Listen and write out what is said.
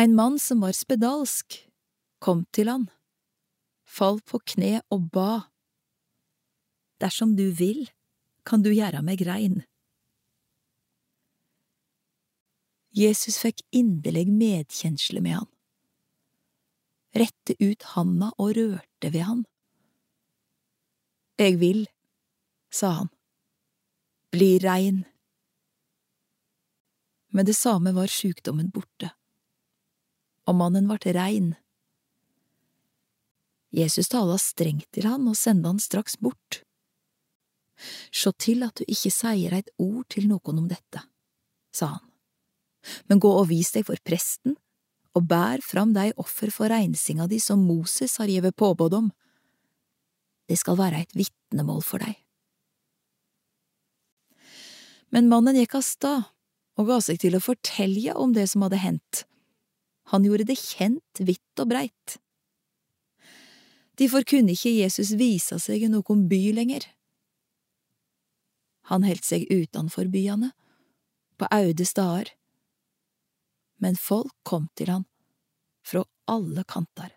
Ein mann som var spedalsk, kom til han, fall på kne og ba. Dersom du vil, kan du gjøre meg rein. Jesus fikk inderlig medkjensle med han, rette ut handa og rørte ved han. Jeg vil, sa han, bli rein. Med det samme var sjukdommen borte, og mannen vart rein. Jesus tala strengt til han og sendte han straks bort. Sjå til at du ikke sier eit ord til noen om dette, sa han men gå og vis deg for presten, og bær fram dei offer for reinsinga di som Moses har gjeve påbod om. Det skal være et vitnemål for deg. Men mannen gikk av stad og ga seg til å fortelje om det som hadde hendt. Han gjorde det kjent vidt og breit. Derfor kunne ikke Jesus vise seg i noen by lenger. Han heldt seg utenfor byene, på aude stader men folk kom til han fra alle kanter.